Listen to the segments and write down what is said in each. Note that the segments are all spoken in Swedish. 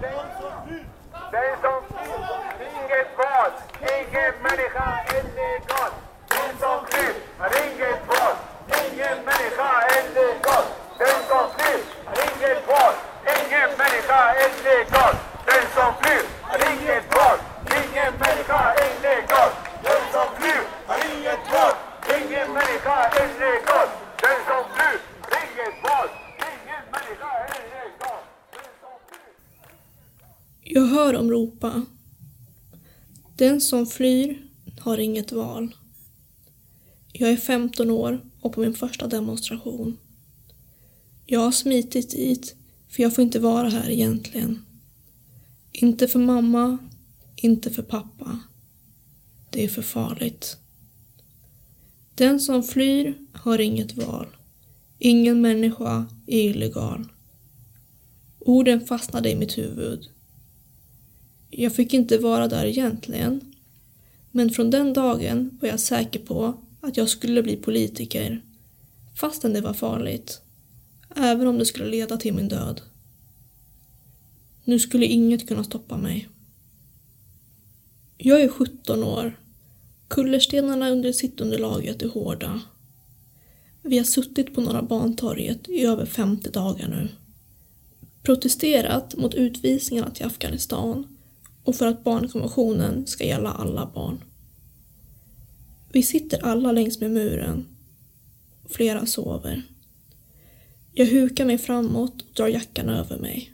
Den som flyr, inget val, ingen människa är legal. Den som flyr, har inget val, ingen människa är legal. Den som flyr, har inget val, ingen människa är legal. Den som flyr, har inget val, ingen människa är legal. Den som flyr, har inget val, ingen människa är legal. Den som flyr, har inget val, ingen människa är legal. Den som flyr jag hör dem ropa. Den som flyr har inget val. Jag är 15 år och på min första demonstration. Jag har smitit dit för jag får inte vara här egentligen. Inte för mamma, inte för pappa. Det är för farligt. Den som flyr har inget val. Ingen människa är illegal. Orden fastnade i mitt huvud. Jag fick inte vara där egentligen. Men från den dagen var jag säker på att jag skulle bli politiker. Fastän det var farligt. Även om det skulle leda till min död. Nu skulle inget kunna stoppa mig. Jag är 17 år. Kullerstenarna under sittunderlaget är hårda. Vi har suttit på Norra Bantorget i över 50 dagar nu. Protesterat mot utvisningarna till Afghanistan och för att barnkonventionen ska gälla alla barn. Vi sitter alla längs med muren. Flera sover. Jag hukar mig framåt och drar jackan över mig.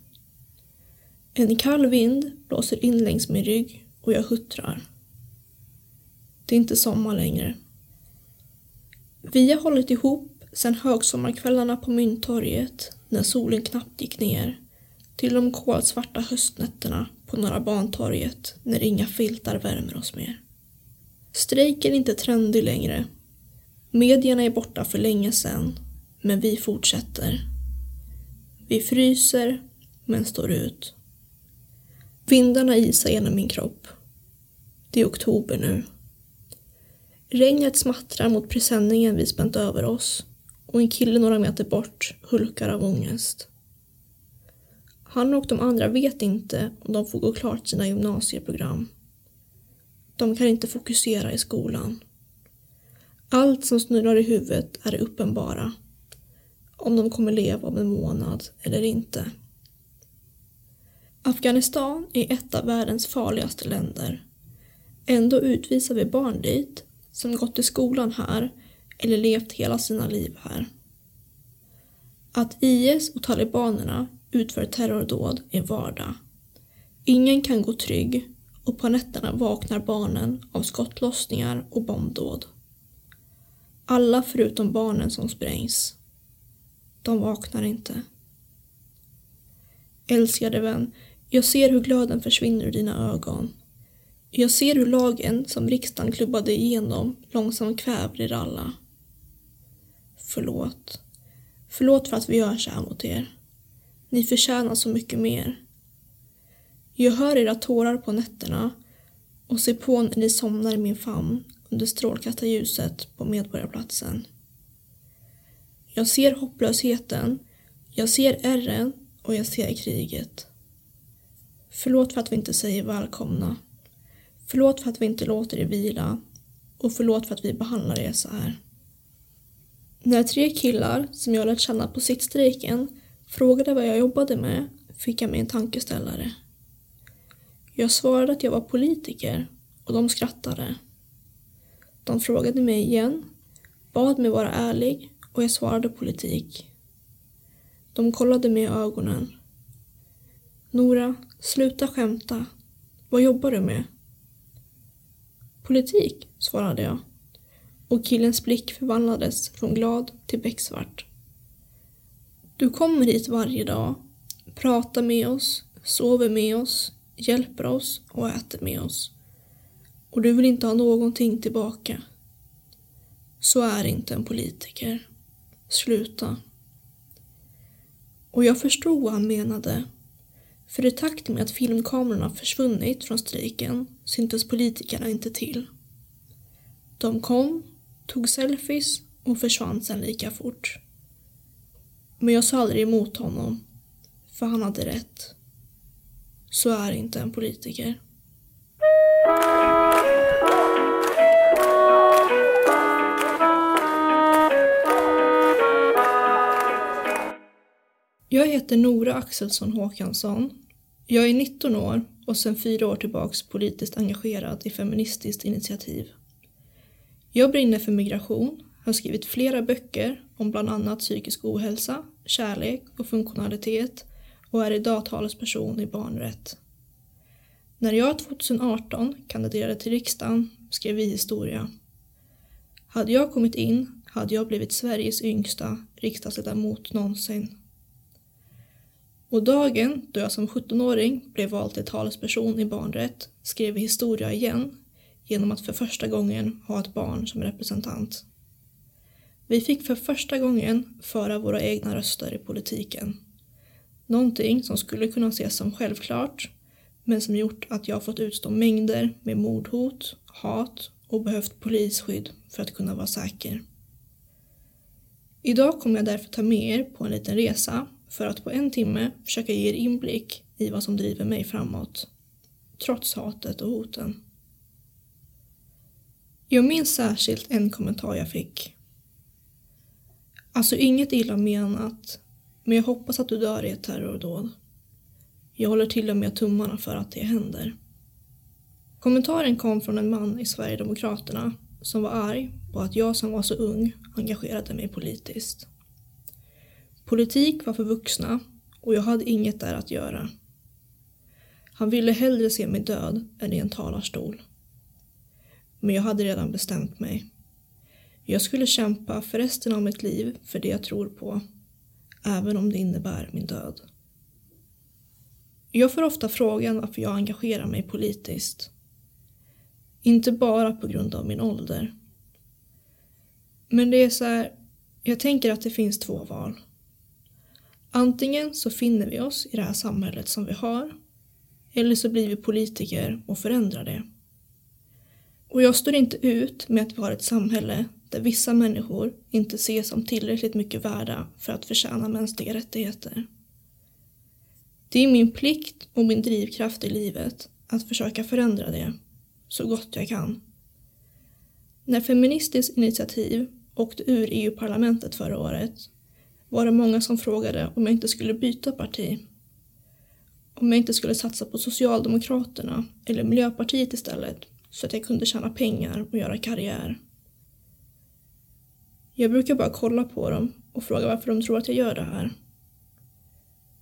En kall vind blåser in längs min rygg och jag huttrar. Det är inte sommar längre. Vi har hållit ihop sedan högsommarkvällarna på Mynttorget när solen knappt gick ner till de kolsvarta höstnätterna på Norra Bantorget när inga filtar värmer oss mer. Strejken är inte trendig längre. Medierna är borta för länge sedan, men vi fortsätter. Vi fryser, men står ut. Vindarna isar genom min kropp. Det är oktober nu. Regnet smattrar mot presenningen vi spänt över oss och en kille några meter bort hulkar av ångest. Han och de andra vet inte om de får gå klart sina gymnasieprogram. De kan inte fokusera i skolan. Allt som snurrar i huvudet är det uppenbara. Om de kommer leva om en månad eller inte. Afghanistan är ett av världens farligaste länder. Ändå utvisar vi barn dit som gått i skolan här eller levt hela sina liv här. Att IS och talibanerna utför terrordåd är vardag. Ingen kan gå trygg och på nätterna vaknar barnen av skottlossningar och bombdåd. Alla förutom barnen som sprängs. De vaknar inte. Älskade vän, jag ser hur glöden försvinner ur dina ögon. Jag ser hur lagen som riksdagen klubbade igenom långsamt kväver er alla. Förlåt. Förlåt för att vi gör så här mot er. Ni förtjänar så mycket mer. Jag hör era tårar på nätterna och ser på när ni somnar i min famn under strålkastarljuset på Medborgarplatsen. Jag ser hopplösheten, jag ser ärren och jag ser kriget. Förlåt för att vi inte säger välkomna. Förlåt för att vi inte låter er vila och förlåt för att vi behandlar er så här. När tre killar som jag lärt känna på sittstrejken frågade vad jag jobbade med fick jag mig en tankeställare. Jag svarade att jag var politiker och de skrattade. De frågade mig igen, bad mig vara ärlig och jag svarade politik. De kollade mig i ögonen. Nora, sluta skämta. Vad jobbar du med? Politik, svarade jag. Och killens blick förvandlades från glad till becksvart. Du kommer hit varje dag, pratar med oss, sover med oss, hjälper oss och äter med oss. Och du vill inte ha någonting tillbaka. Så är inte en politiker. Sluta. Och jag förstod vad han menade. För i takt med att filmkamerorna försvunnit från strejken syntes politikerna inte till. De kom, tog selfies och försvann sen lika fort. Men jag sa aldrig emot honom, för han hade rätt. så är inte en politiker. Jag heter Nora Axelsson Håkansson. Jag är 19 år och sedan fyra år tillbaks politiskt engagerad i Feministiskt initiativ. Jag brinner för migration, har skrivit flera böcker om bland annat psykisk ohälsa, kärlek och funktionalitet och är idag talesperson i barnrätt. När jag 2018 kandiderade till riksdagen skrev vi historia. Hade jag kommit in hade jag blivit Sveriges yngsta riksdagsledamot någonsin. Och dagen då jag som 17-åring blev vald till talesperson i barnrätt skrev vi historia igen genom att för första gången ha ett barn som representant. Vi fick för första gången föra våra egna röster i politiken. Någonting som skulle kunna ses som självklart men som gjort att jag fått utstå mängder med mordhot, hat och behövt polisskydd för att kunna vara säker. Idag kommer jag därför ta med er på en liten resa för att på en timme försöka ge er inblick i vad som driver mig framåt, trots hatet och hoten. Jag minns särskilt en kommentar jag fick. Alltså inget illa menat, men jag hoppas att du dör i ett terrordåd. Jag håller till och med tummarna för att det händer. Kommentaren kom från en man i Sverigedemokraterna som var arg på att jag som var så ung engagerade mig politiskt. Politik var för vuxna och jag hade inget där att göra. Han ville hellre se mig död än i en talarstol. Men jag hade redan bestämt mig. Jag skulle kämpa för resten av mitt liv för det jag tror på, även om det innebär min död. Jag får ofta frågan varför jag engagerar mig politiskt. Inte bara på grund av min ålder. Men det är så här, jag tänker att det finns två val. Antingen så finner vi oss i det här samhället som vi har, eller så blir vi politiker och förändrar det. Och jag står inte ut med att vi har ett samhälle där vissa människor inte ses som tillräckligt mycket värda för att förtjäna mänskliga rättigheter. Det är min plikt och min drivkraft i livet att försöka förändra det så gott jag kan. När Feministiskt initiativ åkte ur EU-parlamentet förra året var det många som frågade om jag inte skulle byta parti. Om jag inte skulle satsa på Socialdemokraterna eller Miljöpartiet istället så att jag kunde tjäna pengar och göra karriär. Jag brukar bara kolla på dem och fråga varför de tror att jag gör det här.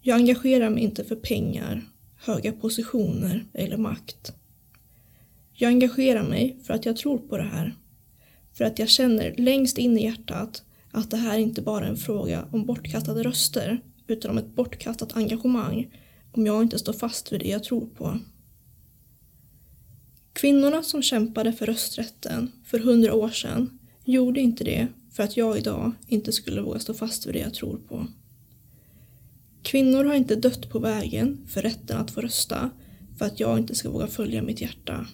Jag engagerar mig inte för pengar, höga positioner eller makt. Jag engagerar mig för att jag tror på det här. För att jag känner längst in i hjärtat att det här inte bara är en fråga om bortkastade röster utan om ett bortkastat engagemang om jag inte står fast vid det jag tror på. Kvinnorna som kämpade för rösträtten för hundra år sedan gjorde inte det för att jag idag inte skulle våga stå fast vid det jag tror på. Kvinnor har inte dött på vägen för rätten att få rösta för att jag inte ska våga följa mitt hjärta.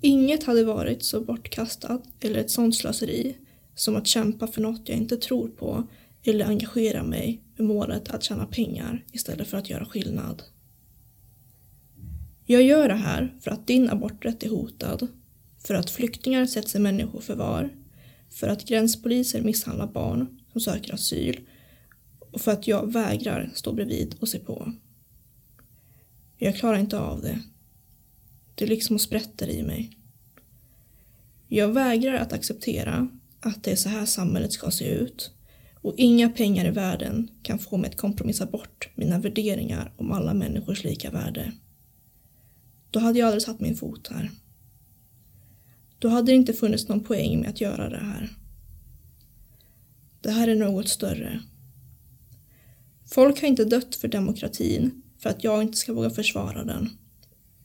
Inget hade varit så bortkastat eller ett sånt slöseri som att kämpa för något jag inte tror på eller engagera mig med målet att tjäna pengar istället för att göra skillnad. Jag gör det här för att din aborträtt är hotad, för att flyktingar sätts i människoförvar, för att gränspoliser misshandlar barn som söker asyl och för att jag vägrar stå bredvid och se på. Jag klarar inte av det. Det är liksom sprätter i mig. Jag vägrar att acceptera att det är så här samhället ska se ut och inga pengar i världen kan få mig att kompromissa bort mina värderingar om alla människors lika värde. Då hade jag aldrig satt min fot här. Då hade det inte funnits någon poäng med att göra det här. Det här är något större. Folk har inte dött för demokratin för att jag inte ska våga försvara den,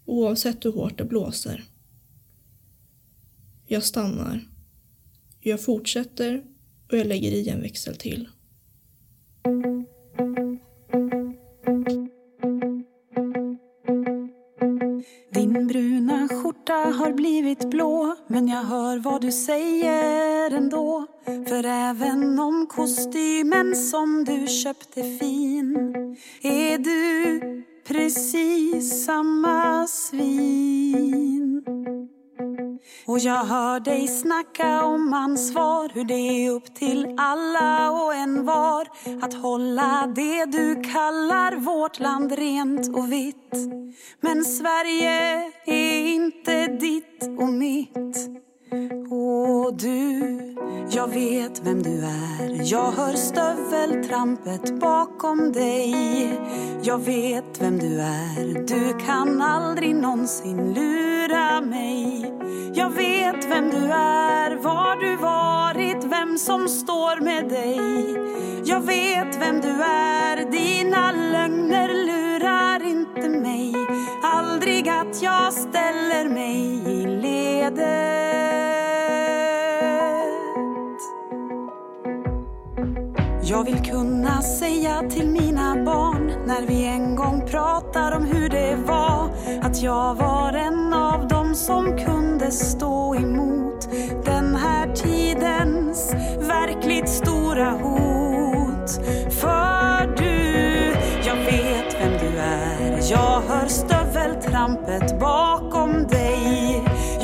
oavsett hur hårt det blåser. Jag stannar. Jag fortsätter och jag lägger i en växel till. Din bruna skjorta har blivit blå men jag hör vad du säger ändå För även om kostymen som du köpte fin är du precis samma svin. Och jag hör dig snacka om ansvar Hur det är upp till alla och en var. Att hålla det du kallar vårt land rent och vitt. Men Sverige är inte ditt och mitt och du, jag vet vem du är. Jag hör stöveltrampet bakom dig. Jag vet vem du är. Du kan aldrig någonsin lura mig. Jag vet vem du är, var du varit Vem som står med dig. Jag vet vem du är Dina lögner lurar inte mig. Aldrig att jag ställer mig i ledet Jag vill kunna säga till mina barn när vi en gång pratar om hur det var att jag var en av dem som kunde stå emot den här tidens verkligt stora hot.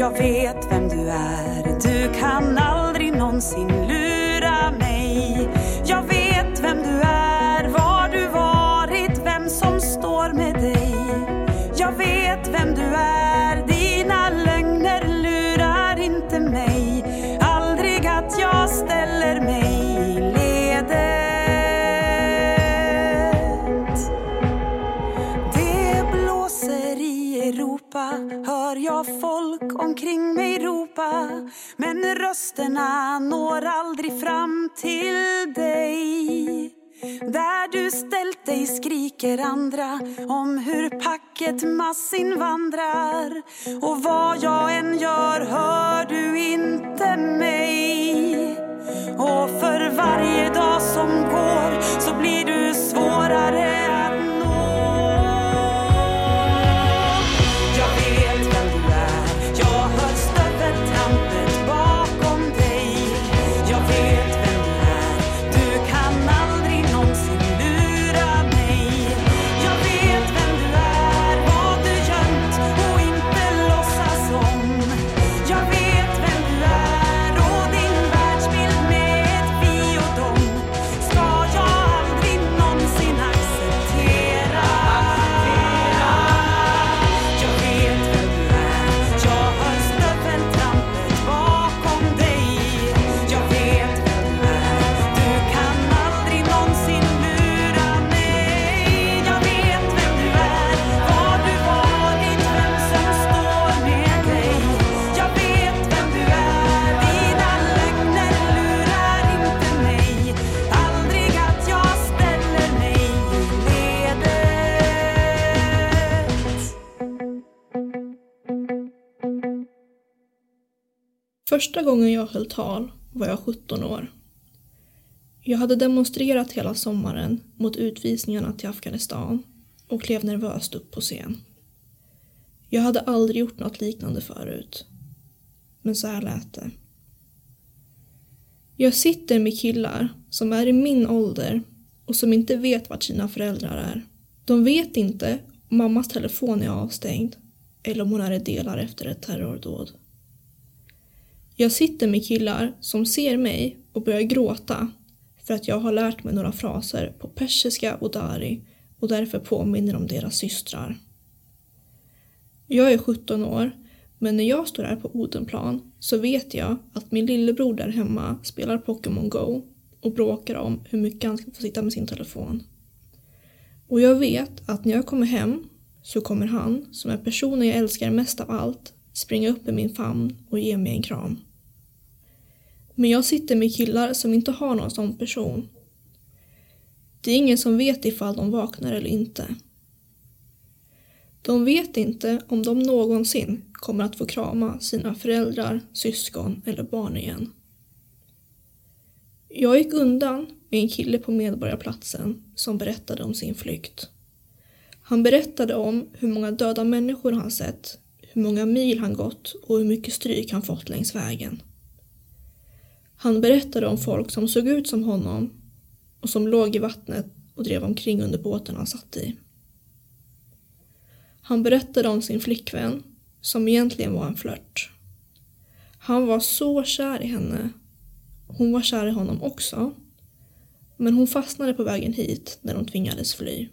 Jag vet vem du är. Du kan aldrig någonsin ropa. Men rösterna når aldrig fram till dig. Där du ställt dig skriker andra om hur packet massinvandrar. Och vad jag än gör hör du inte mig. Och för varje dag som går så blir du svårare att Första gången jag höll tal var jag 17 år. Jag hade demonstrerat hela sommaren mot utvisningarna till Afghanistan och klev nervöst upp på scen. Jag hade aldrig gjort något liknande förut. Men så här lät det. Jag sitter med killar som är i min ålder och som inte vet vart sina föräldrar är. De vet inte om mammas telefon är avstängd eller om hon är i delar efter ett terrordåd. Jag sitter med killar som ser mig och börjar gråta för att jag har lärt mig några fraser på persiska och dari och därför påminner om deras systrar. Jag är 17 år, men när jag står här på Odenplan så vet jag att min lillebror där hemma spelar Pokémon Go och bråkar om hur mycket han ska få sitta med sin telefon. Och jag vet att när jag kommer hem så kommer han, som är personen jag älskar mest av allt, springa upp i min famn och ge mig en kram. Men jag sitter med killar som inte har någon sån person. Det är ingen som vet ifall de vaknar eller inte. De vet inte om de någonsin kommer att få krama sina föräldrar, syskon eller barn igen. Jag gick undan med en kille på Medborgarplatsen som berättade om sin flykt. Han berättade om hur många döda människor han sett, hur många mil han gått och hur mycket stryk han fått längs vägen. Han berättade om folk som såg ut som honom och som låg i vattnet och drev omkring under båten han satt i. Han berättade om sin flickvän, som egentligen var en flört. Han var så kär i henne. Hon var kär i honom också. Men hon fastnade på vägen hit när de tvingades fly.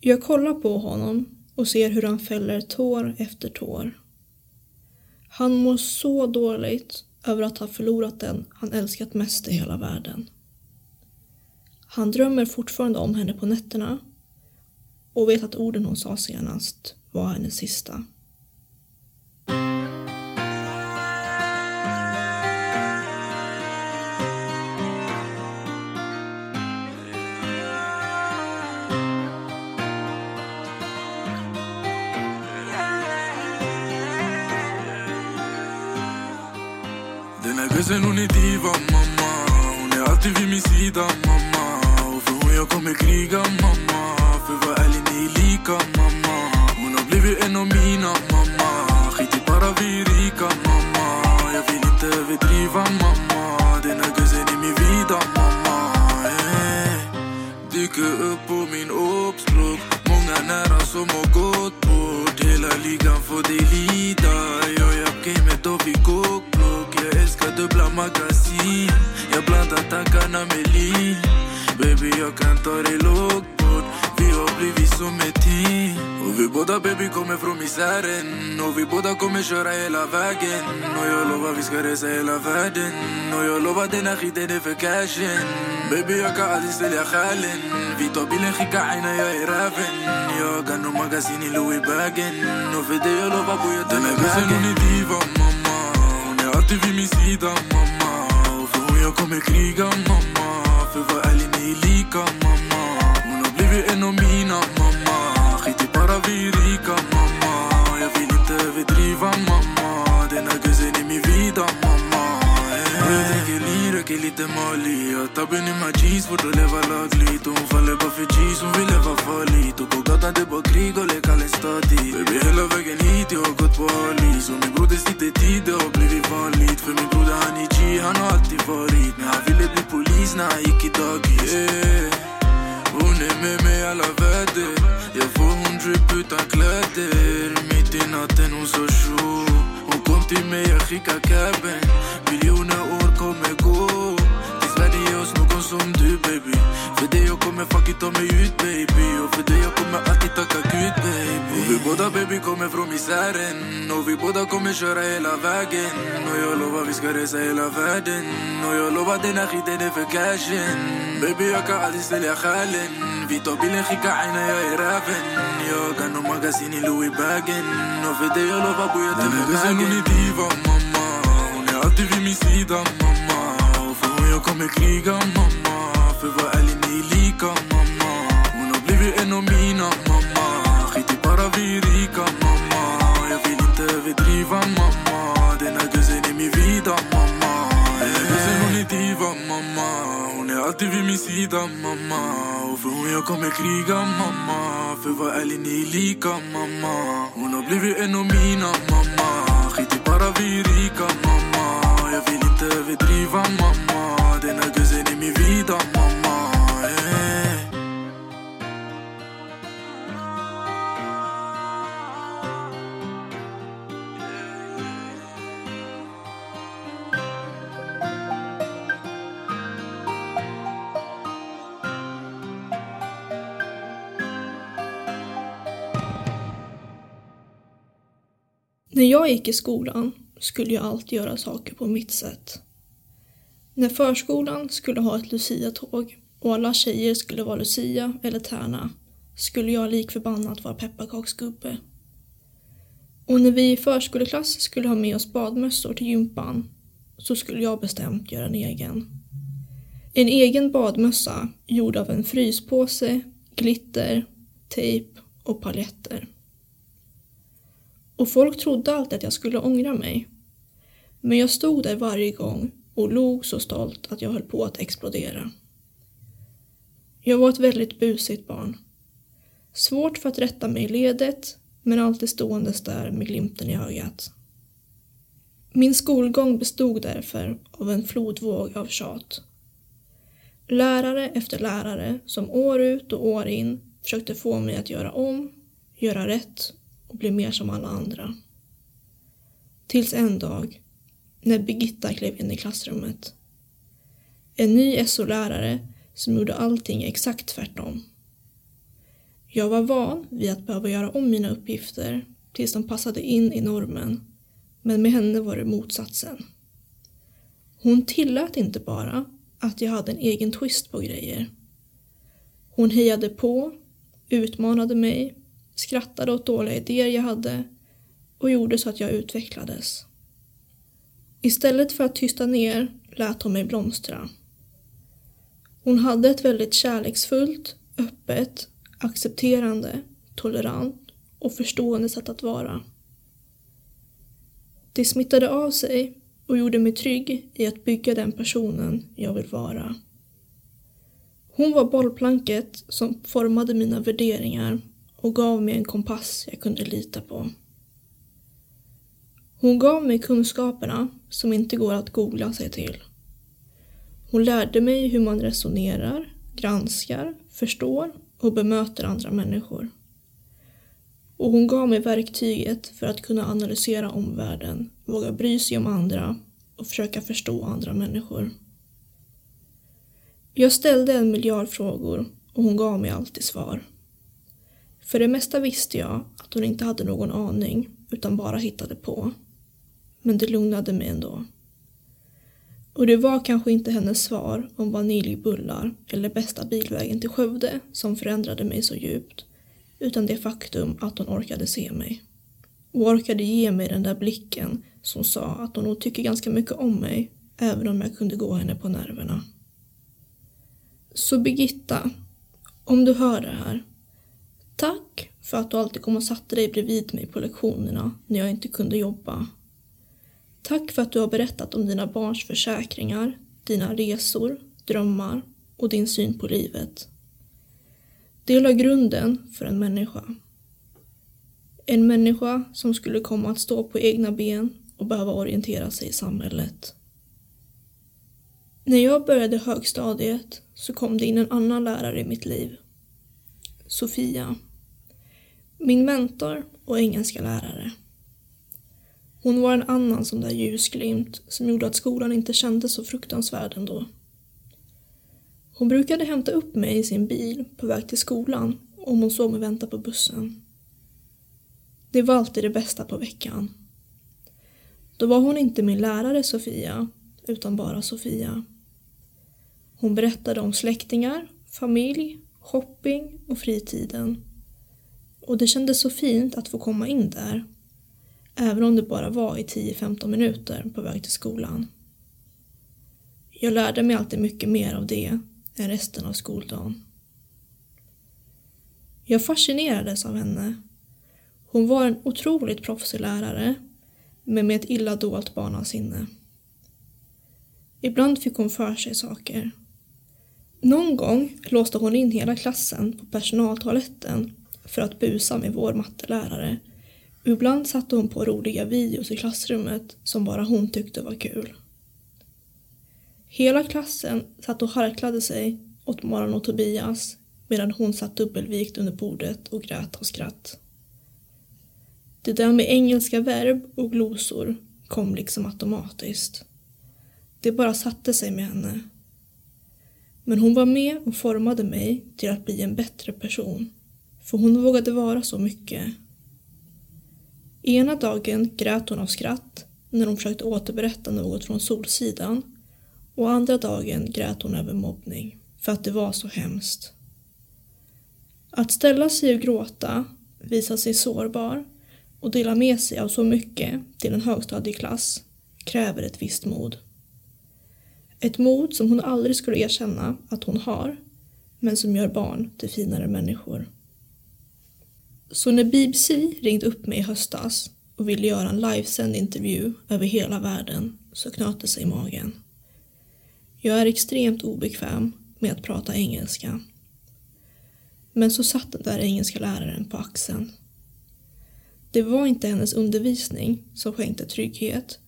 Jag kollar på honom och ser hur han fäller tår efter tår. Han mår så dåligt över att ha förlorat den han älskat mest i hela världen. Han drömmer fortfarande om henne på nätterna och vet att orden hon sa senast var hennes sista. Den hon är diva mamma. Hon är alltid vid min sida mamma. Och för hon jag kommer kriga mamma. För var ärlig ni är lika mamma. Hon har blivit en av mina mamma. Skit i bara vi är rika mamma. Jag vill inte överdriva mamma. Den här gussen är min vida mamma. Eh. Dyker upp på min obsblock Många nära som har gått bort. Hela ligan får dig lida. Jag är gamet och vi går jag älskar dubbla magasin Jag blandar tankarna med lin Baby jag kan ta det lågt bort Vi har blivit som ett team Och vi båda baby kommer från misären Och vi båda kommer köra hela vägen Och jag lovar vi ska resa hela världen Och jag lovar den här skiten är för cashen Baby jag kan aldrig sälja själen Vi tar bilen, skicka aina, jag är räven Jag har nog magasin i Louis-bagen Och för dig jag lovar bo jag tar mig vägen Hon är diva mamma Hon är alltid vid min sida mamma. Och för hon jag kommer kriga mamma. För var ärlig ni är lika mamma. Hon har blivit en av mina mamma. Skit i bara vi är rika mamma. Jag vill inte överdriva mamma. Den här guzzen är min vida mamma eh. Jag dricker lean, röker lite Mali Jag tar i my jeans, svårt att leva lagligt Och hon faller bara för G's, hon vill leva farligt Och på gatan det är bara krig och leka en stadig Baby hela vägen hit, jag har gått på Ali Så min broder sitter tid, det har blivit vanligt För min broder han är G, han har alltid varit Men han ville bli polis när han gick i dagis yeah. Hon är med mig alla väder Jag får hon drip utan kläder Mitt i natten hon så tjo Hon kom till mig, jag skickar cabben Tills världen ger oss någon som du baby För dig jag kommer fuck it ta mig ut baby Och för dig jag kommer alltid tacka Gud baby Och vi båda baby kommer från misären Och vi båda kommer köra hela vägen Och jag lovar vi ska resa hela världen Och jag lovar den här skiten är för cashen Baby jag kan aldrig sälja själen Vi tar bilen, skicka aina, jag är räven Jag har nog magasin i Louis-bagen Och för dig jag alltid vid min sida mamma. Och för hon jag kommer kriga mamma. För vad ärlig ni är lika mamma. Hon har blivit en av mina mamma. Skit i bara vi är rika mamma. Jag vill inte överdriva mamma. Den här är min vida mamma. Den hon är diva mamma. Hon är alltid vid min sida mamma. Och för hon jag kommer kriga mamma. För vad ärlig ni är lika mamma. Hon har blivit en av mina mamma. Skit i bara vi är rika mamma inte överdriva mamma Den här guzzen är min vida mamma eh. När jag gick i skolan skulle jag alltid göra saker på mitt sätt. När förskolan skulle ha ett Lucia-tåg och alla tjejer skulle vara Lucia eller Tärna skulle jag lik förbannat vara pepparkaksgubbe. Och när vi i förskoleklass skulle ha med oss badmössor till gympan så skulle jag bestämt göra en egen. En egen badmössa gjord av en fryspåse, glitter, tejp och paljetter. Och folk trodde alltid att jag skulle ångra mig. Men jag stod där varje gång och log så stolt att jag höll på att explodera. Jag var ett väldigt busigt barn. Svårt för att rätta mig i ledet, men alltid ståendes där med glimten i ögat. Min skolgång bestod därför av en flodvåg av tjat. Lärare efter lärare som år ut och år in försökte få mig att göra om, göra rätt och bli mer som alla andra. Tills en dag, när Birgitta klev in i klassrummet. En ny SO-lärare som gjorde allting exakt tvärtom. Jag var van vid att behöva göra om mina uppgifter tills de passade in i normen, men med henne var det motsatsen. Hon tillät inte bara att jag hade en egen twist på grejer. Hon hejade på, utmanade mig, skrattade åt dåliga idéer jag hade och gjorde så att jag utvecklades. Istället för att tysta ner lät hon mig blomstra. Hon hade ett väldigt kärleksfullt, öppet, accepterande, tolerant och förstående sätt att vara. Det smittade av sig och gjorde mig trygg i att bygga den personen jag vill vara. Hon var bollplanket som formade mina värderingar och gav mig en kompass jag kunde lita på. Hon gav mig kunskaperna som inte går att googla sig till. Hon lärde mig hur man resonerar, granskar, förstår och bemöter andra människor. Och hon gav mig verktyget för att kunna analysera omvärlden, våga bry sig om andra och försöka förstå andra människor. Jag ställde en miljard frågor och hon gav mig alltid svar. För det mesta visste jag att hon inte hade någon aning utan bara hittade på. Men det lugnade mig ändå. Och det var kanske inte hennes svar om vaniljbullar eller bästa bilvägen till Skövde som förändrade mig så djupt utan det faktum att hon orkade se mig. Och orkade ge mig den där blicken som sa att hon nog tycker ganska mycket om mig även om jag kunde gå henne på nerverna. Så Birgitta, om du hör det här. Tack för att du alltid kom och satte dig bredvid mig på lektionerna när jag inte kunde jobba. Tack för att du har berättat om dina barns försäkringar, dina resor, drömmar och din syn på livet. Det la grunden för en människa. En människa som skulle komma att stå på egna ben och behöva orientera sig i samhället. När jag började högstadiet så kom det in en annan lärare i mitt liv. Sofia. Min mentor och engelska lärare. Hon var en annan sån där ljusglimt som gjorde att skolan inte kändes så fruktansvärd ändå. Hon brukade hämta upp mig i sin bil på väg till skolan om hon såg mig vänta på bussen. Det var alltid det bästa på veckan. Då var hon inte min lärare Sofia, utan bara Sofia. Hon berättade om släktingar, familj, shopping och fritiden. Och det kändes så fint att få komma in där. Även om det bara var i 10-15 minuter på väg till skolan. Jag lärde mig alltid mycket mer av det än resten av skoldagen. Jag fascinerades av henne. Hon var en otroligt proffsig lärare, men med ett illa dolt barnasinne. Ibland fick hon för sig saker. Någon gång låste hon in hela klassen på personaltoaletten för att busa med vår mattelärare. Ibland satte hon på roliga videos i klassrummet som bara hon tyckte var kul. Hela klassen satt och harklade sig åt Maran och Tobias medan hon satt dubbelvikt under bordet och grät av skratt. Det där med engelska verb och glosor kom liksom automatiskt. Det bara satte sig med henne. Men hon var med och formade mig till att bli en bättre person. För hon vågade vara så mycket. Ena dagen grät hon av skratt när hon försökte återberätta något från Solsidan och andra dagen grät hon över mobbning för att det var så hemskt. Att ställa sig och gråta, visa sig sårbar och dela med sig av så mycket till en högstadieklass kräver ett visst mod. Ett mod som hon aldrig skulle erkänna att hon har, men som gör barn till finare människor. Så när BBC ringde upp mig i höstas och ville göra en livesänd intervju över hela världen så knöt det sig i magen. Jag är extremt obekväm med att prata engelska. Men så satt den där engelska läraren på axeln. Det var inte hennes undervisning som skänkte trygghet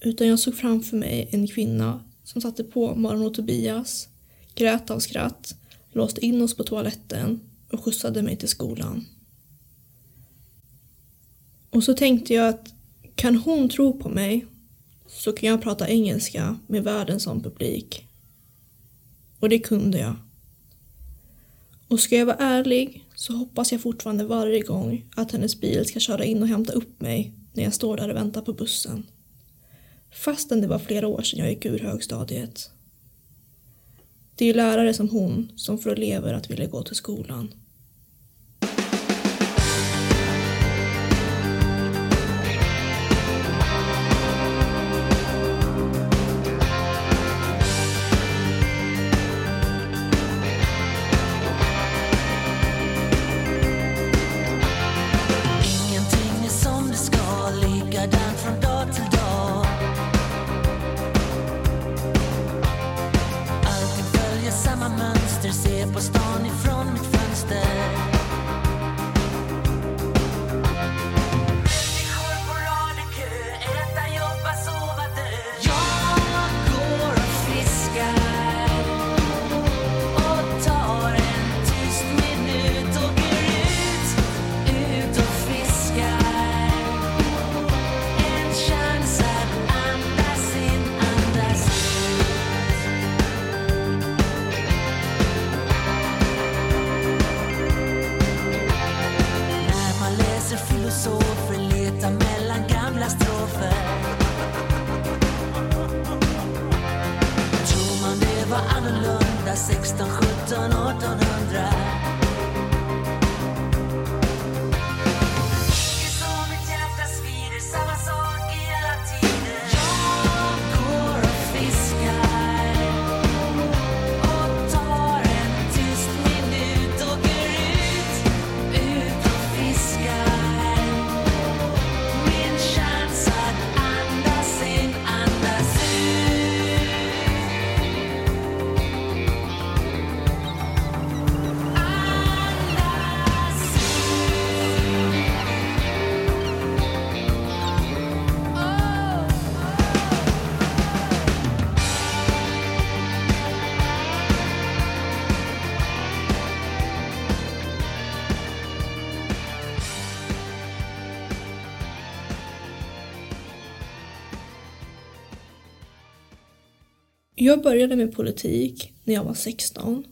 utan jag såg framför mig en kvinna som satte på Maron och Tobias, grät av skratt, låste in oss på toaletten och skjutsade mig till skolan. Och så tänkte jag att kan hon tro på mig så kan jag prata engelska med världen som publik. Och det kunde jag. Och ska jag vara ärlig så hoppas jag fortfarande varje gång att hennes bil ska köra in och hämta upp mig när jag står där och väntar på bussen. Fastän det var flera år sedan jag gick ur högstadiet. Det är ju lärare som hon som får elever att vilja gå till skolan. Jag började med politik när jag var 16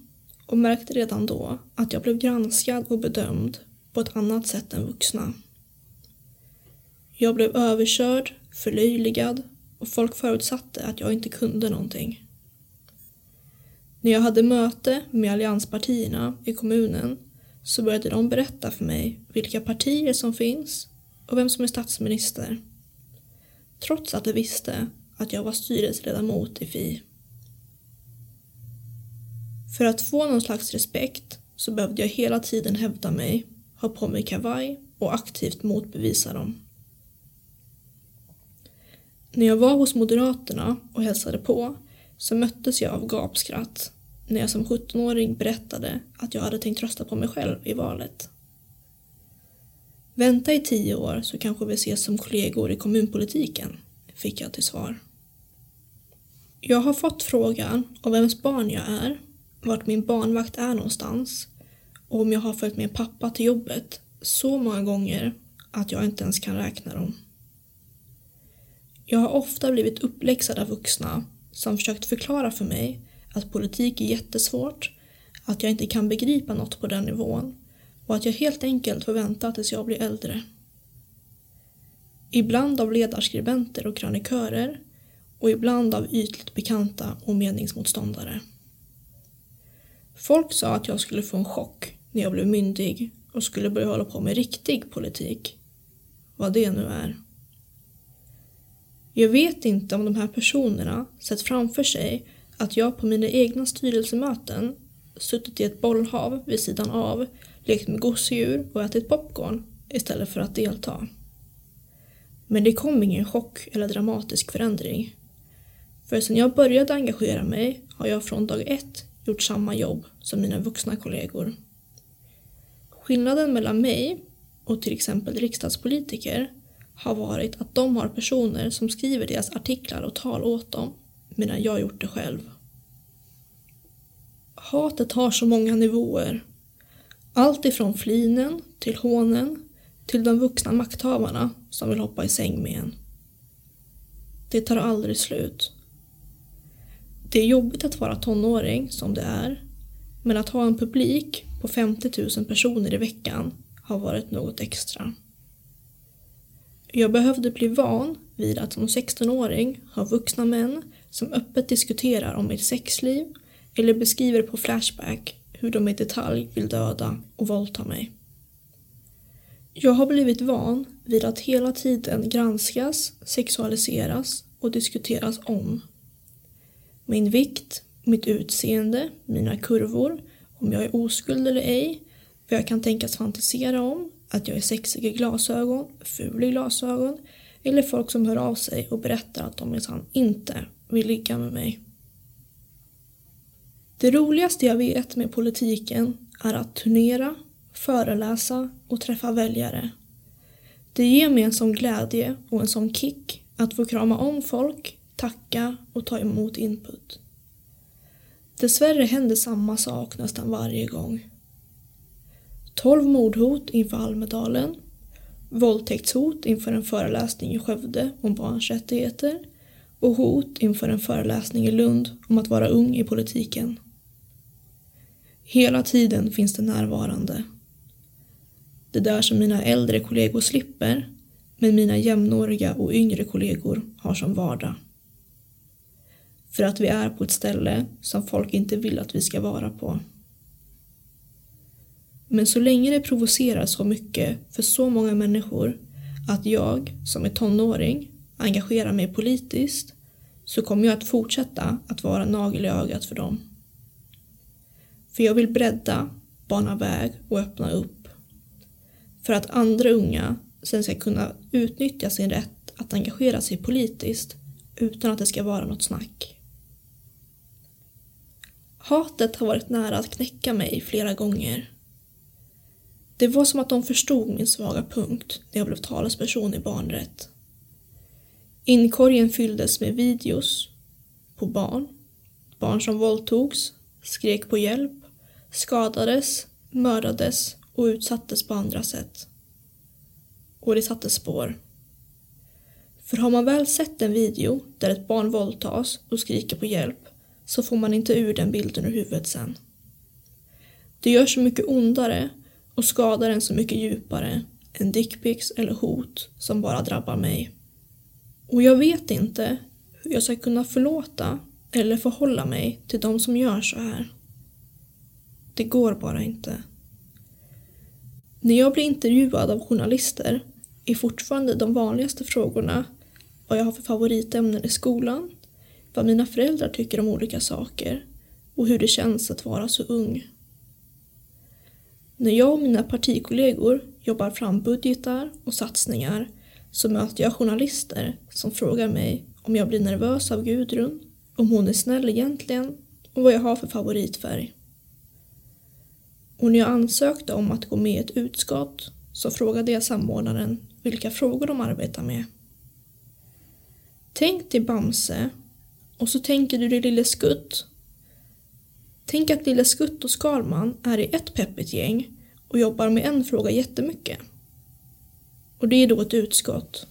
och märkte redan då att jag blev granskad och bedömd på ett annat sätt än vuxna. Jag blev överkörd, förlöjligad och folk förutsatte att jag inte kunde någonting. När jag hade möte med allianspartierna i kommunen så började de berätta för mig vilka partier som finns och vem som är statsminister. Trots att de visste att jag var styrelseledamot i Fi. För att få någon slags respekt så behövde jag hela tiden hävda mig, ha på mig kavaj och aktivt motbevisa dem. När jag var hos Moderaterna och hälsade på så möttes jag av gapskratt när jag som 17-åring berättade att jag hade tänkt rösta på mig själv i valet. Vänta i tio år så kanske vi ses som kollegor i kommunpolitiken, fick jag till svar. Jag har fått frågan om vems barn jag är, vart min barnvakt är någonstans och om jag har följt med pappa till jobbet så många gånger att jag inte ens kan räkna dem. Jag har ofta blivit uppläxad av vuxna som försökt förklara för mig att politik är jättesvårt, att jag inte kan begripa något på den nivån och att jag helt enkelt får vänta tills jag blir äldre. Ibland av ledarskribenter och krönikörer och ibland av ytligt bekanta och meningsmotståndare. Folk sa att jag skulle få en chock när jag blev myndig och skulle börja hålla på med riktig politik. Vad det nu är. Jag vet inte om de här personerna sett framför sig att jag på mina egna styrelsemöten suttit i ett bollhav vid sidan av, lekt med gosedjur och ätit popcorn istället för att delta. Men det kom ingen chock eller dramatisk förändring. För sedan jag började engagera mig har jag från dag ett gjort samma jobb som mina vuxna kollegor. Skillnaden mellan mig och till exempel riksdagspolitiker har varit att de har personer som skriver deras artiklar och tal åt dem medan jag gjort det själv. Hatet har så många nivåer. Allt ifrån flinen till hånen, till de vuxna makthavarna som vill hoppa i säng med en. Det tar aldrig slut. Det är jobbigt att vara tonåring som det är, men att ha en publik på 50 000 personer i veckan har varit något extra. Jag behövde bli van vid att som 16-åring ha vuxna män som öppet diskuterar om mitt sexliv eller beskriver på Flashback hur de i detalj vill döda och våldta mig. Jag har blivit van vid att hela tiden granskas, sexualiseras och diskuteras om. Min vikt, mitt utseende, mina kurvor, om jag är oskuld eller ej, vad jag kan tänkas fantisera om, att jag är sexig i glasögon, ful i glasögon eller folk som hör av sig och berättar att de minsann inte vill ligga med mig. Det roligaste jag vet med politiken är att turnera, föreläsa och träffa väljare. Det ger mig en sån glädje och en sån kick att få krama om folk, tacka och ta emot input. Dessvärre händer samma sak nästan varje gång. 12 mordhot inför Almedalen, våldtäktshot inför en föreläsning i Skövde om barns rättigheter och hot inför en föreläsning i Lund om att vara ung i politiken. Hela tiden finns det närvarande. Det där som mina äldre kollegor slipper, men mina jämnåriga och yngre kollegor har som vardag. För att vi är på ett ställe som folk inte vill att vi ska vara på. Men så länge det provocerar så mycket för så många människor att jag, som är tonåring, engagerar mig politiskt så kommer jag att fortsätta att vara nagel i ögat för dem. För jag vill bredda, bana väg och öppna upp. För att andra unga sen ska kunna utnyttja sin rätt att engagera sig politiskt utan att det ska vara något snack. Hatet har varit nära att knäcka mig flera gånger. Det var som att de förstod min svaga punkt när jag blev talesperson i barnrätt. Inkorgen fylldes med videos på barn, barn som våldtogs, skrek på hjälp, skadades, mördades och utsattes på andra sätt. Och det satte spår. För har man väl sett en video där ett barn våldtas och skriker på hjälp så får man inte ur den bilden ur huvudet sen. Det gör så mycket ondare och skadar en så mycket djupare än dickpics eller hot som bara drabbar mig. Och jag vet inte hur jag ska kunna förlåta eller förhålla mig till de som gör så här. Det går bara inte. När jag blir intervjuad av journalister är fortfarande de vanligaste frågorna vad jag har för favoritämnen i skolan, vad mina föräldrar tycker om olika saker och hur det känns att vara så ung. När jag och mina partikollegor jobbar fram budgetar och satsningar så möter jag journalister som frågar mig om jag blir nervös av Gudrun, om hon är snäll egentligen och vad jag har för favoritfärg. Och när jag ansökte om att gå med i ett utskott så frågade jag samordnaren vilka frågor de arbetar med. Tänk dig Bamse och så tänker du dig Lille Skutt. Tänk att Lille Skutt och Skalman är i ett peppigt gäng och jobbar med en fråga jättemycket. Och det är då ett utskott.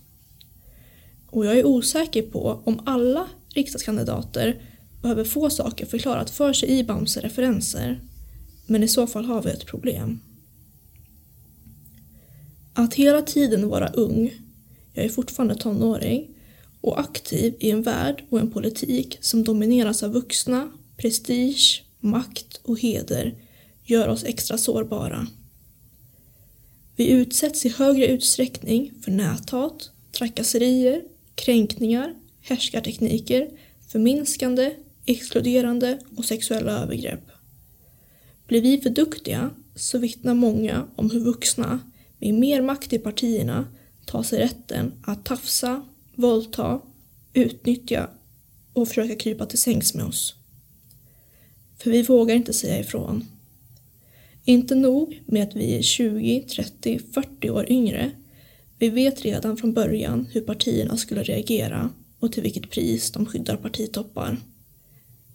Och jag är osäker på om alla riksdagskandidater behöver få saker förklarat för sig i Bamse-referenser. Men i så fall har vi ett problem. Att hela tiden vara ung, jag är fortfarande tonåring, och aktiv i en värld och en politik som domineras av vuxna, prestige, makt och heder gör oss extra sårbara. Vi utsätts i högre utsträckning för näthat, trakasserier, kränkningar, härskartekniker, förminskande, exkluderande och sexuella övergrepp. Blir vi för duktiga så vittnar många om hur vuxna med mer makt i partierna tar sig rätten att tafsa, våldta, utnyttja och försöka krypa till sängs med oss. För vi vågar inte säga ifrån. Inte nog med att vi är 20, 30, 40 år yngre. Vi vet redan från början hur partierna skulle reagera och till vilket pris de skyddar partitoppar.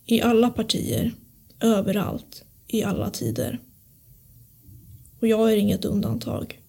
I alla partier, överallt, i alla tider. Och jag är inget undantag.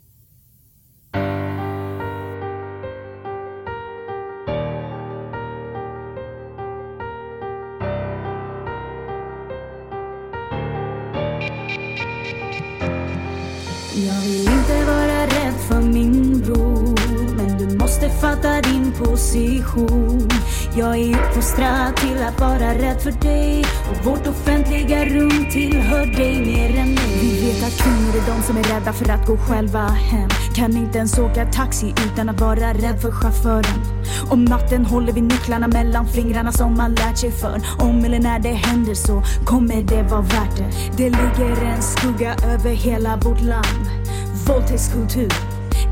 Position. Jag är uppfostrad till att vara rädd för dig. Och vårt offentliga rum tillhör dig mer än mig. Vi vet att kvinnor är de som är rädda för att gå själva hem. Kan inte ens åka taxi utan att vara rädd för chauffören. Om natten håller vi nycklarna mellan fingrarna som man lärt sig för Om eller när det händer så kommer det vara värt det. Det ligger en skugga över hela vårt land. Våldtäktskultur,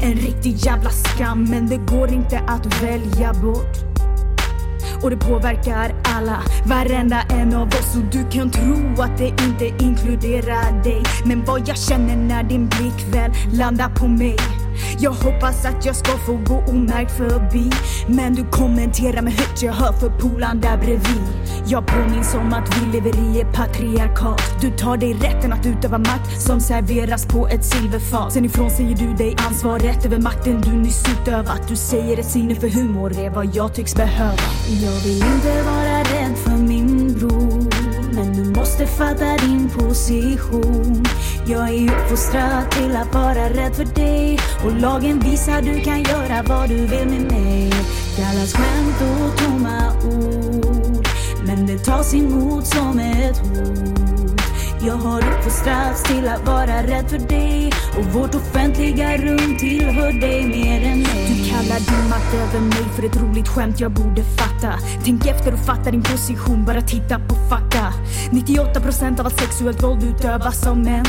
en riktig jävla skam men det går inte att välja bort. Och det påverkar alla, varenda en av oss. Och du kan tro att det inte inkluderar dig. Men vad jag känner när din blick väl landar på mig jag hoppas att jag ska få gå omärkt förbi. Men du kommenterar med högt jag hör för polan där bredvid. Jag påminns om att vi lever i ett patriarkat. Du tar dig rätten att utöva makt som serveras på ett silverfat. Sen ifrån säger du dig ansvaret över makten du nyss utövat. Du säger ett sinne för humor är vad jag tycks behöva. Jag vill inte vara rädd för min bror fattar din position. Jag är uppfostrad till att vara rädd för dig. Och lagen visar du kan göra vad du vill med mig. Kallas skämt och tomma ord. Men det tas emot som ett hot. Jag har uppfostrats till att vara rädd för dig. Och vårt offentliga rum tillhör dig mer än mig. Du kallar din makt över mig för ett roligt skämt jag borde fatta. Tänk efter och fatta din position, bara titta på fakta. 98% av allt sexuellt våld utövas av män.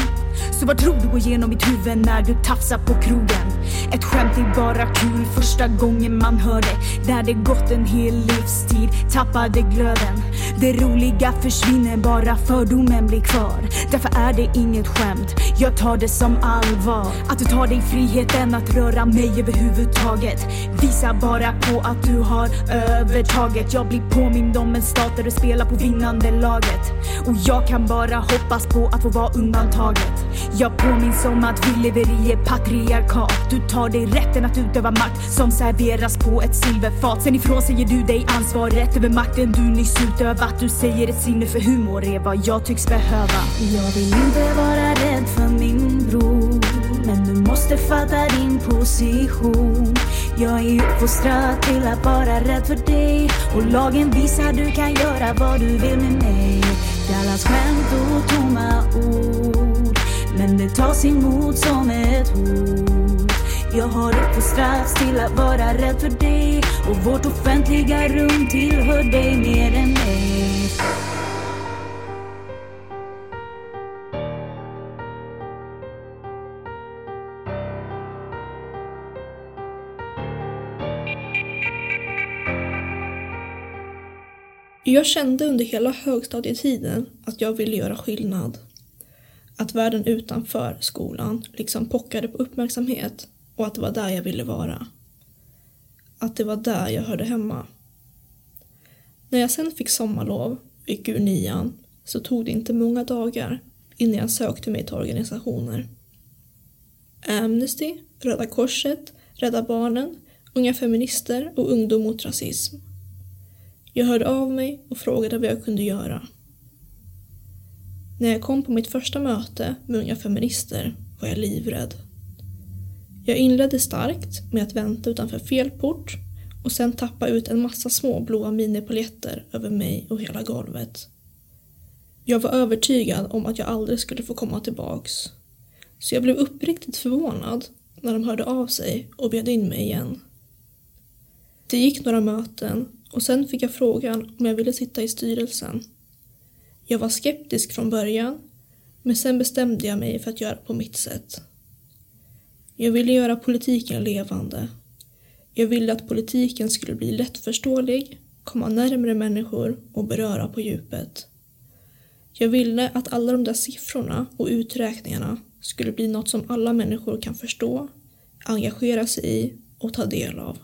Så vad tror du går igenom mitt huvud när du tafsar på krogen? Ett skämt är bara kul första gången man hör det. Där det gått en hel livstid, tappade glöden. Det roliga försvinner bara fördomen blir kvar. Därför är det inget skämt, jag tar det som allvar. Att du tar dig friheten att röra mig överhuvudtaget. Visar bara på att du har övertaget. Jag blir påmind om en stat där du spelar på vinnande laget. Och jag kan bara hoppas på att få vara undantaget. Jag påminns om att vi lever i ett patriarkat. Du tar dig rätten att utöva makt som serveras på ett silverfat. Sen ifrån säger du dig ansvaret över makten du nyss utövat. Du säger ett sinne för humor är vad jag tycks behöva. Jag vill inte vara rädd för min bror Men du måste fatta din position. Jag är uppfostrad till att vara rädd för dig Och lagen visar du kan göra vad du vill med mig. Kallas skämt och tomma ord. Men det tas emot som ett hot. Jag har uppfostrats till att vara rädd för dig. Och vårt offentliga rum tillhör dig mer än mig. Jag kände under hela högstadietiden att jag ville göra skillnad. Att världen utanför skolan liksom pockade på uppmärksamhet och att det var där jag ville vara. Att det var där jag hörde hemma. När jag sen fick sommarlov och gick ur nian så tog det inte många dagar innan jag sökte mig till organisationer. Amnesty, Röda Korset, Rädda Barnen, Unga Feminister och Ungdom mot rasism. Jag hörde av mig och frågade vad jag kunde göra. När jag kom på mitt första möte med Unga Feminister var jag livrädd. Jag inledde starkt med att vänta utanför fel port och sen tappa ut en massa små blåa minipoljetter över mig och hela golvet. Jag var övertygad om att jag aldrig skulle få komma tillbaks. Så jag blev uppriktigt förvånad när de hörde av sig och bjöd in mig igen. Det gick några möten och sen fick jag frågan om jag ville sitta i styrelsen. Jag var skeptisk från början men sen bestämde jag mig för att göra på mitt sätt. Jag ville göra politiken levande. Jag ville att politiken skulle bli lättförståelig, komma närmre människor och beröra på djupet. Jag ville att alla de där siffrorna och uträkningarna skulle bli något som alla människor kan förstå, engagera sig i och ta del av.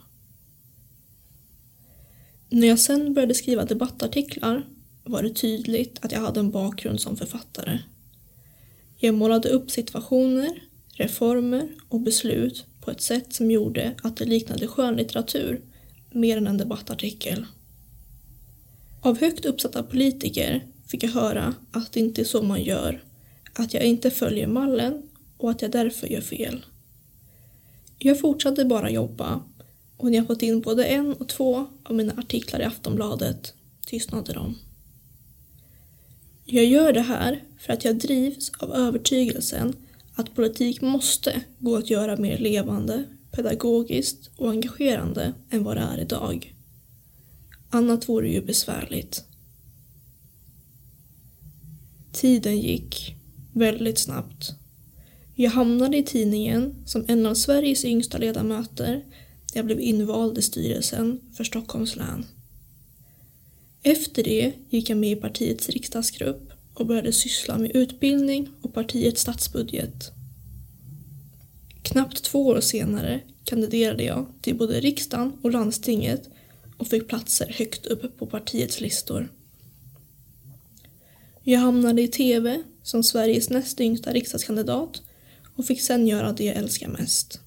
När jag sen började skriva debattartiklar var det tydligt att jag hade en bakgrund som författare. Jag målade upp situationer, reformer och beslut på ett sätt som gjorde att det liknade skönlitteratur mer än en debattartikel. Av högt uppsatta politiker fick jag höra att det inte är så man gör, att jag inte följer mallen och att jag därför gör fel. Jag fortsatte bara jobba och när jag fått in både en och två av mina artiklar i Aftonbladet tystnade de. Jag gör det här för att jag drivs av övertygelsen att politik måste gå att göra mer levande, pedagogiskt och engagerande än vad det är idag. Annat vore ju besvärligt. Tiden gick väldigt snabbt. Jag hamnade i tidningen som en av Sveriges yngsta ledamöter jag blev invald i styrelsen för Stockholms län. Efter det gick jag med i partiets riksdagsgrupp och började syssla med utbildning och partiets statsbudget. Knappt två år senare kandiderade jag till både riksdagen och landstinget och fick platser högt upp på partiets listor. Jag hamnade i TV som Sveriges näst yngsta riksdagskandidat och fick sen göra det jag älskar mest.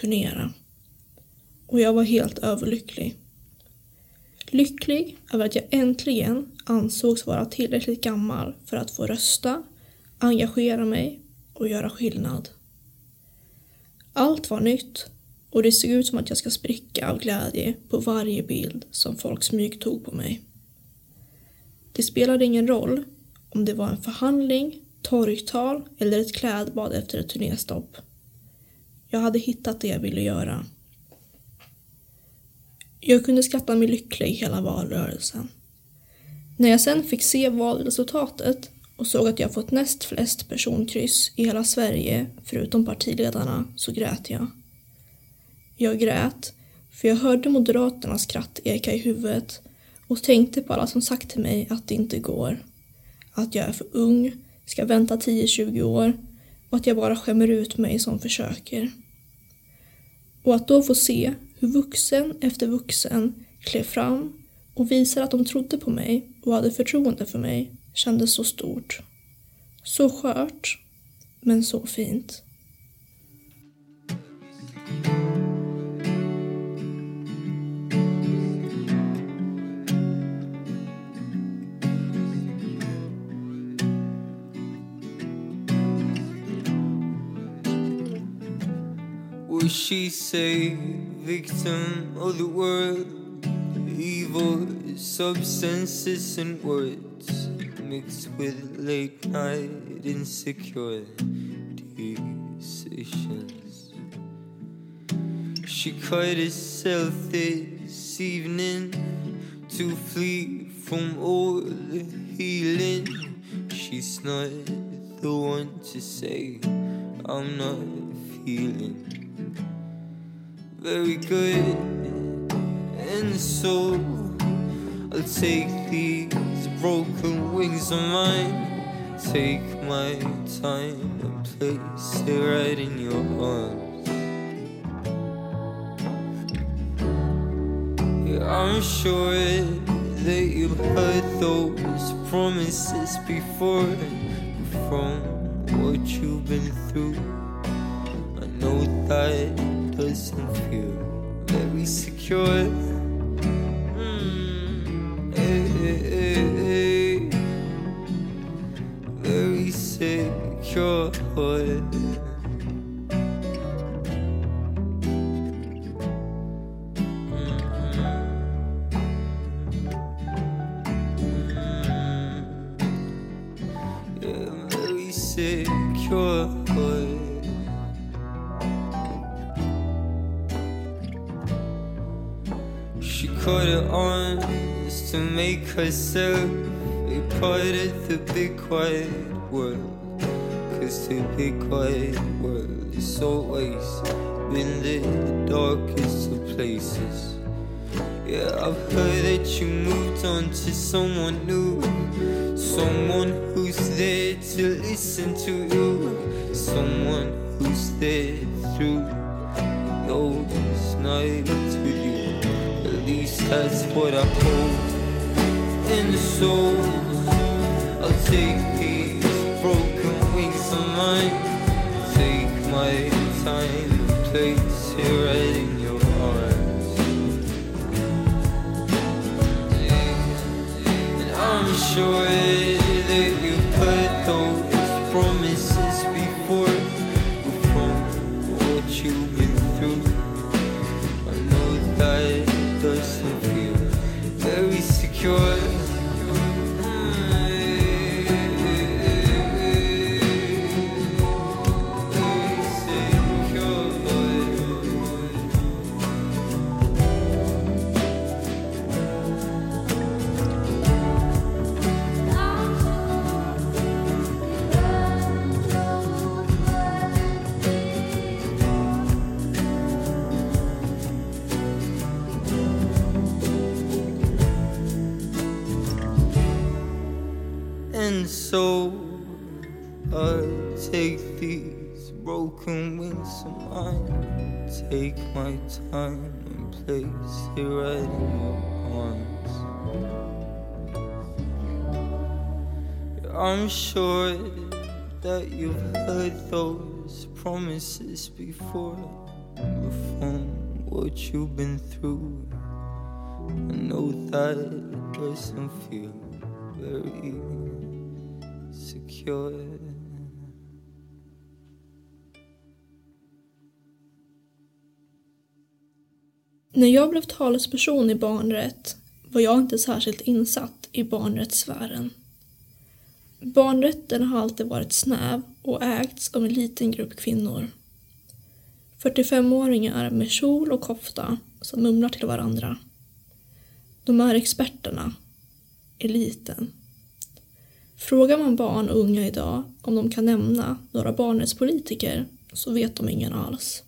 Turnera. Och jag var helt överlycklig. Lycklig över att jag äntligen ansågs vara tillräckligt gammal för att få rösta, engagera mig och göra skillnad. Allt var nytt och det såg ut som att jag ska spricka av glädje på varje bild som folk smygtog på mig. Det spelade ingen roll om det var en förhandling, torgtal eller ett klädbad efter ett turnéstopp. Jag hade hittat det jag ville göra. Jag kunde skratta mig lycklig hela valrörelsen. När jag sen fick se valresultatet och såg att jag fått näst flest personkryss i hela Sverige förutom partiledarna så grät jag. Jag grät för jag hörde Moderaternas skratt eka i huvudet och tänkte på alla som sagt till mig att det inte går. Att jag är för ung, ska vänta 10-20 år och att jag bara skämmer ut mig som försöker. Och att då få se hur vuxen efter vuxen klev fram och visade att de trodde på mig och hade förtroende för mig kändes så stort. Så skört, men så fint. She say victim of the world? Evil substances and words mixed with late night insecure decisions. She cut herself this evening to flee from all the healing. She's not the one to say, I'm not feeling very good. And so I'll take these broken wings of mine, take my time and place it right in your arms. Yeah, I'm sure that you've heard those promises before from what you've been through. I know that campus and feel very secure. Hmm. Eh, eh, eh, very secure. Herself a part of the big quiet world. Cause the big quiet world is always been the darkest of places. Yeah, I've heard that you moved on to someone new. Someone who's there to listen to you. Someone who's there through those nights with you. At least that's what I hope in the souls. I'll take broken wings of mine, take my time and place it right in your arms. I'm sure that you've heard those promises before, from what you've been through, I know that it doesn't feel very secure. När jag blev talesperson i barnrätt var jag inte särskilt insatt i barnrättssfären. Barnrätten har alltid varit snäv och ägts av en liten grupp kvinnor. 45-åringar med kjol och kofta som mumlar till varandra. De är experterna, eliten. Frågar man barn och unga idag om de kan nämna några barnrättspolitiker så vet de ingen alls.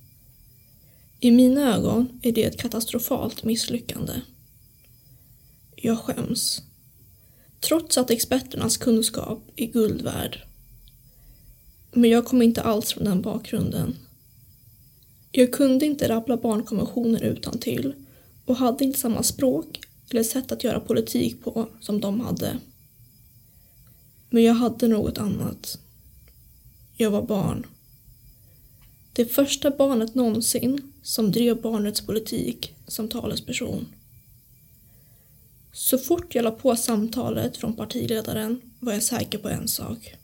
I mina ögon är det ett katastrofalt misslyckande. Jag skäms. Trots att experternas kunskap är guld värd. Men jag kom inte alls från den bakgrunden. Jag kunde inte rabbla barnkonventioner utan till och hade inte samma språk eller sätt att göra politik på som de hade. Men jag hade något annat. Jag var barn. Det första barnet någonsin som drev barnets politik som talesperson. Så fort jag la på samtalet från partiledaren var jag säker på en sak.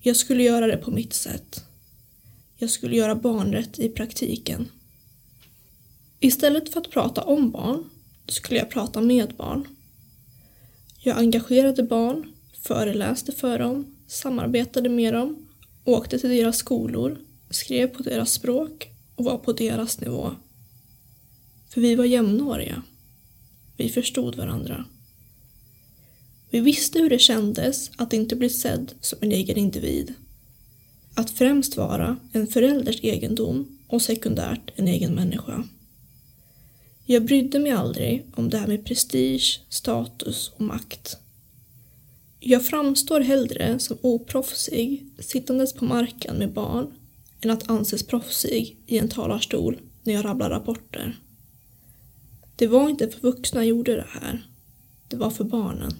Jag skulle göra det på mitt sätt. Jag skulle göra barnrätt i praktiken. Istället för att prata om barn skulle jag prata med barn. Jag engagerade barn, föreläste för dem, samarbetade med dem, åkte till deras skolor, skrev på deras språk och var på deras nivå. För vi var jämnåriga. Vi förstod varandra. Vi visste hur det kändes att inte bli sedd som en egen individ. Att främst vara en förälders egendom och sekundärt en egen människa. Jag brydde mig aldrig om det här med prestige, status och makt. Jag framstår hellre som oproffsig sittandes på marken med barn än att anses proffsig i en talarstol när jag rabblar rapporter. Det var inte för vuxna jag gjorde det här. Det var för barnen.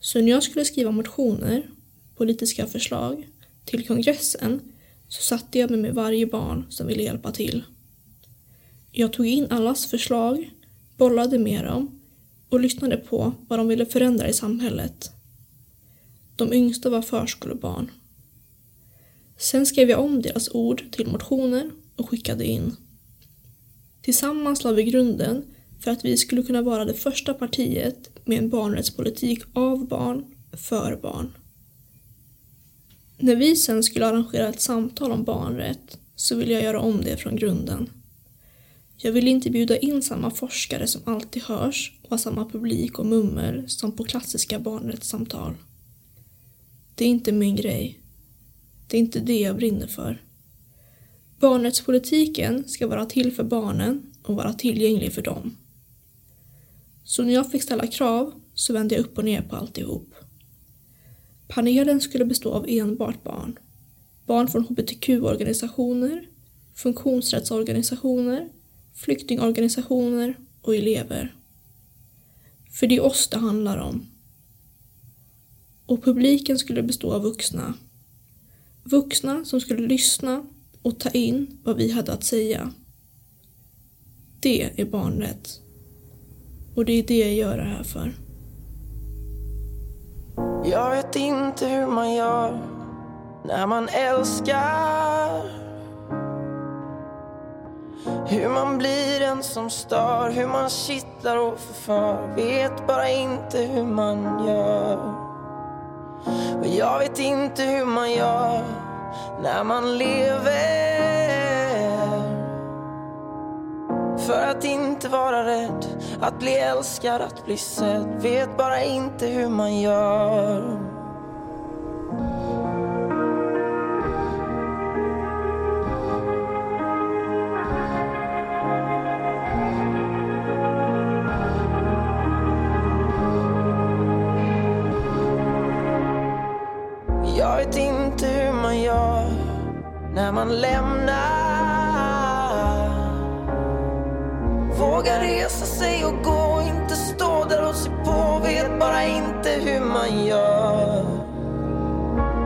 Så när jag skulle skriva motioner, politiska förslag, till kongressen så satte jag mig med varje barn som ville hjälpa till. Jag tog in allas förslag, bollade med dem och lyssnade på vad de ville förändra i samhället. De yngsta var förskolebarn. Sen skrev jag om deras ord till motioner och skickade in. Tillsammans la vi grunden för att vi skulle kunna vara det första partiet med en barnrättspolitik av barn, för barn. När vi sen skulle arrangera ett samtal om barnrätt så ville jag göra om det från grunden. Jag ville inte bjuda in samma forskare som alltid hörs och ha samma publik och mummel som på klassiska barnrättssamtal. Det är inte min grej. Det är inte det jag brinner för. Barnrättspolitiken ska vara till för barnen och vara tillgänglig för dem. Så när jag fick ställa krav så vände jag upp och ner på alltihop. Panelen skulle bestå av enbart barn. Barn från hbtq-organisationer, funktionsrättsorganisationer, flyktingorganisationer och elever. För det är oss det handlar om. Och publiken skulle bestå av vuxna. Vuxna som skulle lyssna och ta in vad vi hade att säga. Det är barnrätt. Och det är det jag gör det här för. Jag vet inte hur man gör när man älskar Hur man blir en som stör, hur man kittlar och förför Vet bara inte hur man gör och jag vet inte hur man gör när man lever. För att inte vara rädd Att bli älskad, att bli sedd Vet bara inte hur man gör. När man lämnar. Våga resa sig och gå, inte stå där och se på. Vet bara inte hur man gör.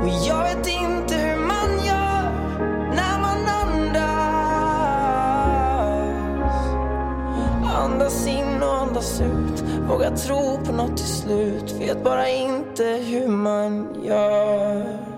Och jag vet inte hur man gör när man andas. Andas in och andas ut. Våga tro på något till slut. Vet bara inte hur man gör.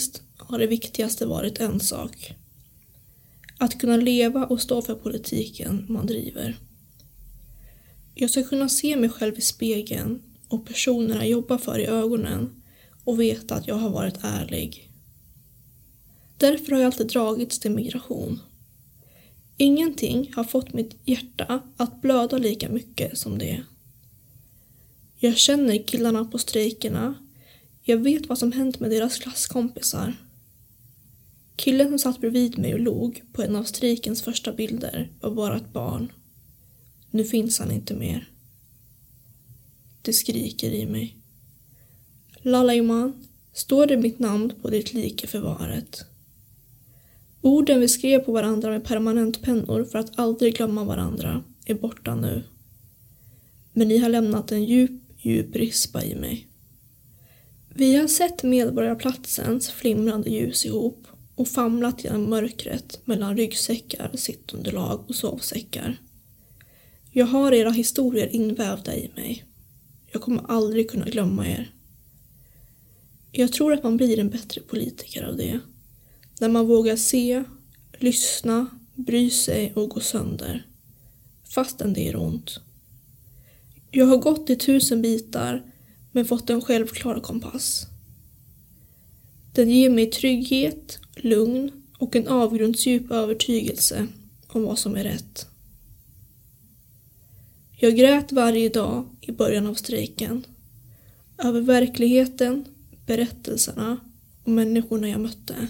Politiskt har det viktigaste varit en sak. Att kunna leva och stå för politiken man driver. Jag ska kunna se mig själv i spegeln och personerna jag jobbar för i ögonen och veta att jag har varit ärlig. Därför har jag alltid dragits till migration. Ingenting har fått mitt hjärta att blöda lika mycket som det. Jag känner killarna på strejkerna. Jag vet vad som hänt med deras klasskompisar. Killen som satt bredvid mig och log på en av strejkens första bilder var bara ett barn. Nu finns han inte mer. Det skriker i mig. Lalaiman, står det mitt namn på ditt lik i förvaret? Orden vi skrev på varandra med permanentpennor för att aldrig glömma varandra är borta nu. Men ni har lämnat en djup, djup rispa i mig. Vi har sett Medborgarplatsens flimrande ljus ihop och famlat genom mörkret mellan ryggsäckar, sittunderlag och sovsäckar. Jag har era historier invävda i mig. Jag kommer aldrig kunna glömma er. Jag tror att man blir en bättre politiker av det. När man vågar se, lyssna, bry sig och gå sönder. Fastän det gör ont. Jag har gått i tusen bitar men fått en självklar kompass. Den ger mig trygghet, lugn och en avgrundsdjup övertygelse om vad som är rätt. Jag grät varje dag i början av strejken. Över verkligheten, berättelserna och människorna jag mötte.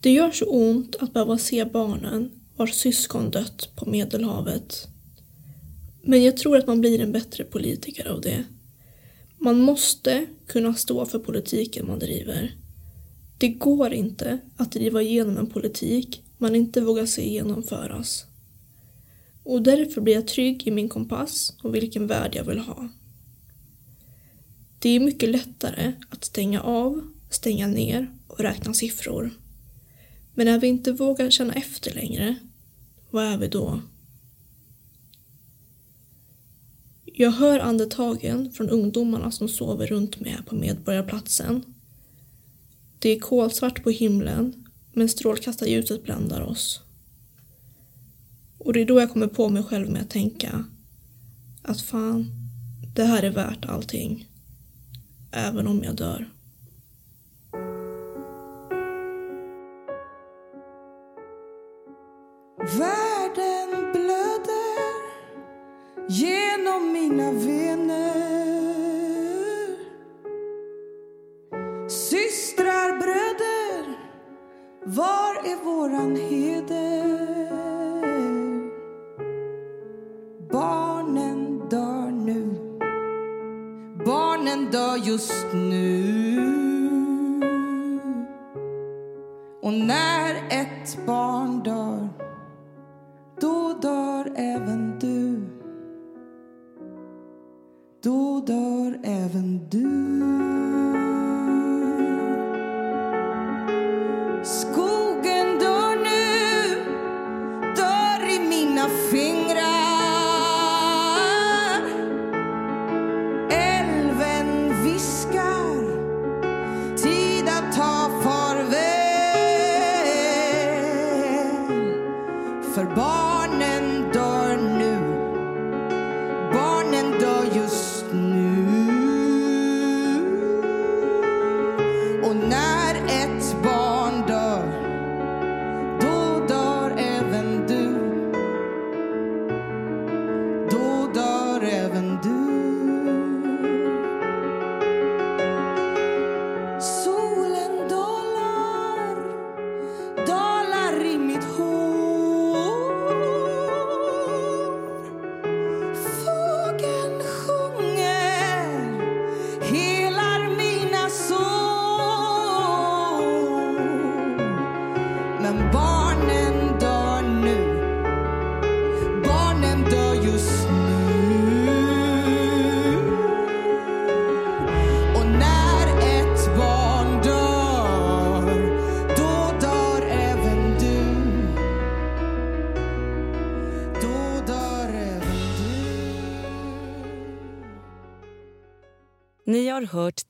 Det gör så ont att behöva se barnen vars syskon dött på Medelhavet. Men jag tror att man blir en bättre politiker av det. Man måste kunna stå för politiken man driver. Det går inte att driva igenom en politik man inte vågar se genomföras. Och därför blir jag trygg i min kompass och vilken värld jag vill ha. Det är mycket lättare att stänga av, stänga ner och räkna siffror. Men när vi inte vågar känna efter längre, vad är vi då? Jag hör andetagen från ungdomarna som sover runt mig på Medborgarplatsen. Det är kolsvart på himlen, men strålkastarljuset bländar oss. Och det är då jag kommer på mig själv med att tänka att fan, det här är värt allting. Även om jag dör. Världen blöder genom mina vener Systrar, bröder, var är våran heder? Barnen dör nu. Barnen dör just nu. Och när ett barn dör, då dör även Då dör även du. Skogen dör nu, dör i mina fingrar. Älven viskar, tid att ta farväl. För barnen dör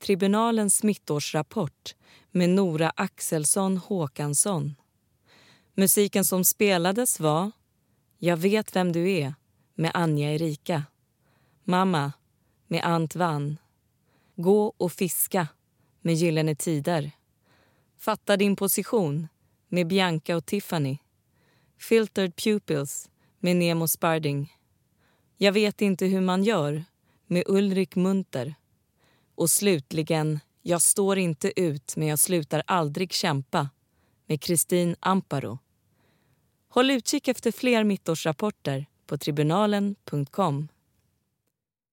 Tribunalens smittårsrapport med Nora Axelsson Håkansson. Musiken som spelades var Jag vet vem du är med Anja Erika. Mamma med Ant Wann. Gå och fiska med Gyllene Tider. Fatta din position med Bianca och Tiffany. Filtered Pupils med Nemo Sparding. Jag vet inte hur man gör med Ulrik Munter. Och slutligen Jag står inte ut men jag slutar aldrig kämpa med Kristin Amparo. Håll utkik efter fler mittårsrapporter på tribunalen.com.